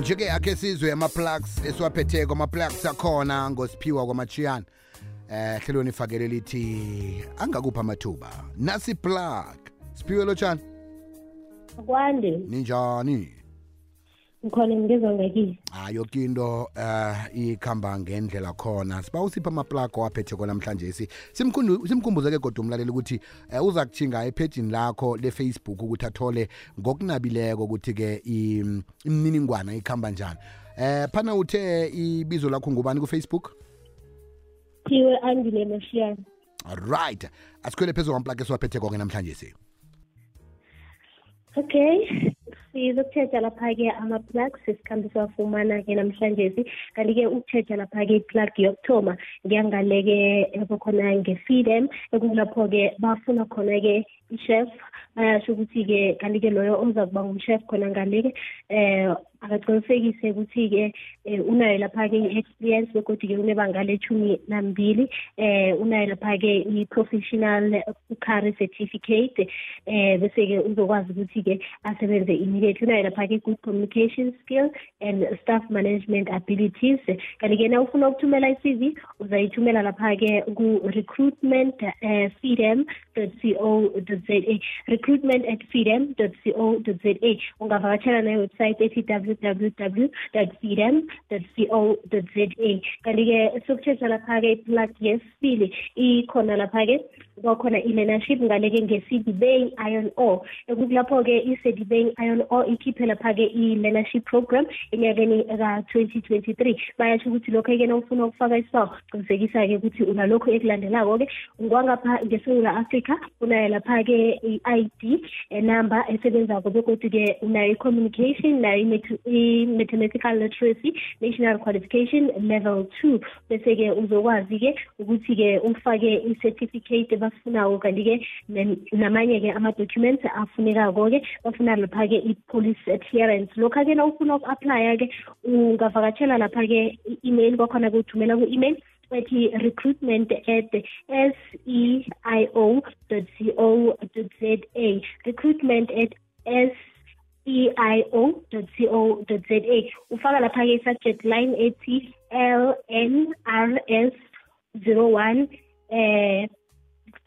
njeke akhe sizwe ama-plugs esiwaphetheko ama-plugs akhona ngosiphiwa kwamachiyana eh hlelweni ifakele lithi angakuphi amathuba nasi plug siphiwe lotshani kwande. Ninjani? Ngikhona ngizwa ngakile hayi yoke into eh ikhamba ngendlela khona. Siba usipha amaplug owaphetheko namhlanje si simkhumbuze-ke kodwa umlaleli ukuthi eh, uza kuthinga ephejini lakho lefacebook ukuthi athole ngokunabileko ukuthi-ke im- imininingwana ikhamba njani. Eh phana uthe ibizo lakho ngubani kufacebook? Thiwe andile mashiyana right asikhwele phezulu kwamplug esiwaphetheko-ke namhlanje si okay. Sizokuthetha lapha-ke ama-plugs esikhambe siwafumana-ke namhlanje kanti-ke ukuthetha lapha-ke i-plug yokuthoma ngiyangale-ke ebakhona nge-freedom ekulapho-ke bafuna khona-ke i-chef. Bayasho ukuthi-ke kanti-ke loyo oza kuba ngumchef khona ngale-ke eh akaqinisekise ukuthi-ke eh, unayo lapha-ke i-experience begodwa-ke unebanga lethumi nambili eh unayo lapha-ke i-professional curry certificate eh bese-ke uzokwazi ukuthi-ke asebenze immediately unayo lapha-ke good communication skill and staff management abilities. Kanti-ke na ufuna ukuthumela i-cv uzayithumela lapha-ke ku-recruitment freedom co za recruitment at freedom co za. Ungavakatshela newebsite ethi www za kanti-ke sokuthetha lapha-ke iplug yesibili ikhona lapha-ke kwakhona i-learnership ngale-ke nge-cdbay iron o ekukulapho-ke i-cdbay iron o ikhiphe lapha-ke i-learnership program enyakeni ka-twenty twenty-three. Bayasho ukuthi lokho-ke na ufuna ukufaka isibawo qinisekisa-ke ukuthi unalokho ekulandelako-ke. Ngwangapha ngesewula africa unayo lapha-ke i-i d number esebenzako begodwa-ke unayo i-communication nayo i-mat- i-mathematical literacy national qualification level two. Bese-ke uzokwazi-ke ukuthi-ke ufake i-certificate basifunako kanti-ke namanye-ke ama-documents afunekako-ke bafuna lapha-ke i-police clearance. Lokha-ke na ufuna uku-aplya-ke ungavakatshela lapha-ke i-email kwakhona kuthumela ku-email ethi recruitment at seio co za recruitment at s eio.co.za ufaka lapha-ke i-subject line ethi lnrs 01 eh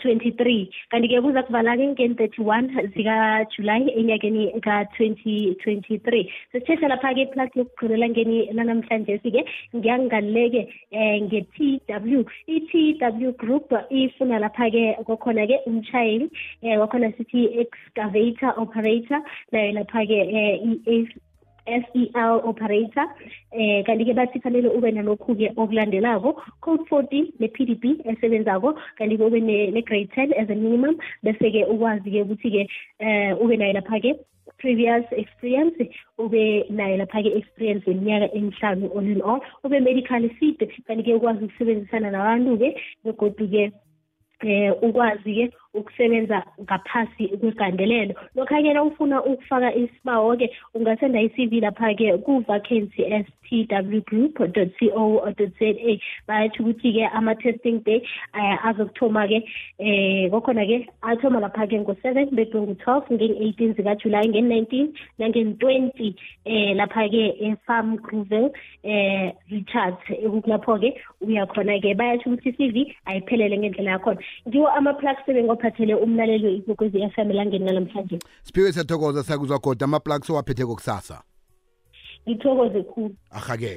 23 kanti-ke kuza kuvala-ke ngen-31 zikajulayi enyakeni ka-2023 sesithetha lapha-ke iplug yokugqilela ngeni lanamhlanje-ke ngiyangale-ke um nge-t w. I-t w group ifuna lapha-ke kwakhona-ke umshayeli um kwakhona sithi excavator operator nayo lapha-ke um SEL operator. Eh kanti-ke bathi fanele ube nalokhu-ke okulandelako. Code 40 ne-PDB esebenzako kanti-ke ube ne- ne-grade 10 as a minimum. Bese-ke ukwazi-ke ukuthi-ke eh ube nayo lapha-ke previous experience ube nayo lapha-ke experience yeminyaka emihlanu all in all ube medical fit kanti-ke ukwazi ukusebenzisana nabantu-ke begodu-ke eh ukwazi-ke ukusebenza ngaphasi kwegandelelo. Lokha-ke na ufuna ukufaka isibawo-ke ungasenda i-cv lapha-ke ku-vacancy s t w group co za bayatsho ukuthi-ke ama-testing day um azokuthoma-ke um kwakhona-ke athoma lapha-ke ngo-seven beke ngu-twelve ngen-eighteen zikajulayi ngen-nineteen nangen-twenty um lapha-ke e-farm gruvel um richards ekukulapho-ke uyakhona-ke. Bayatsho ukuthi i-cv ayiphelele ngendlela yakhona. Ngiwo ama-plug sebengophathele umlaleli we-ikwekwezi f m elangeni nalamhlanje siphiwe siyathokoza sakuzwa goda ama-plug sowaphetheko kusasa. Ngithokoze khulu. Ahake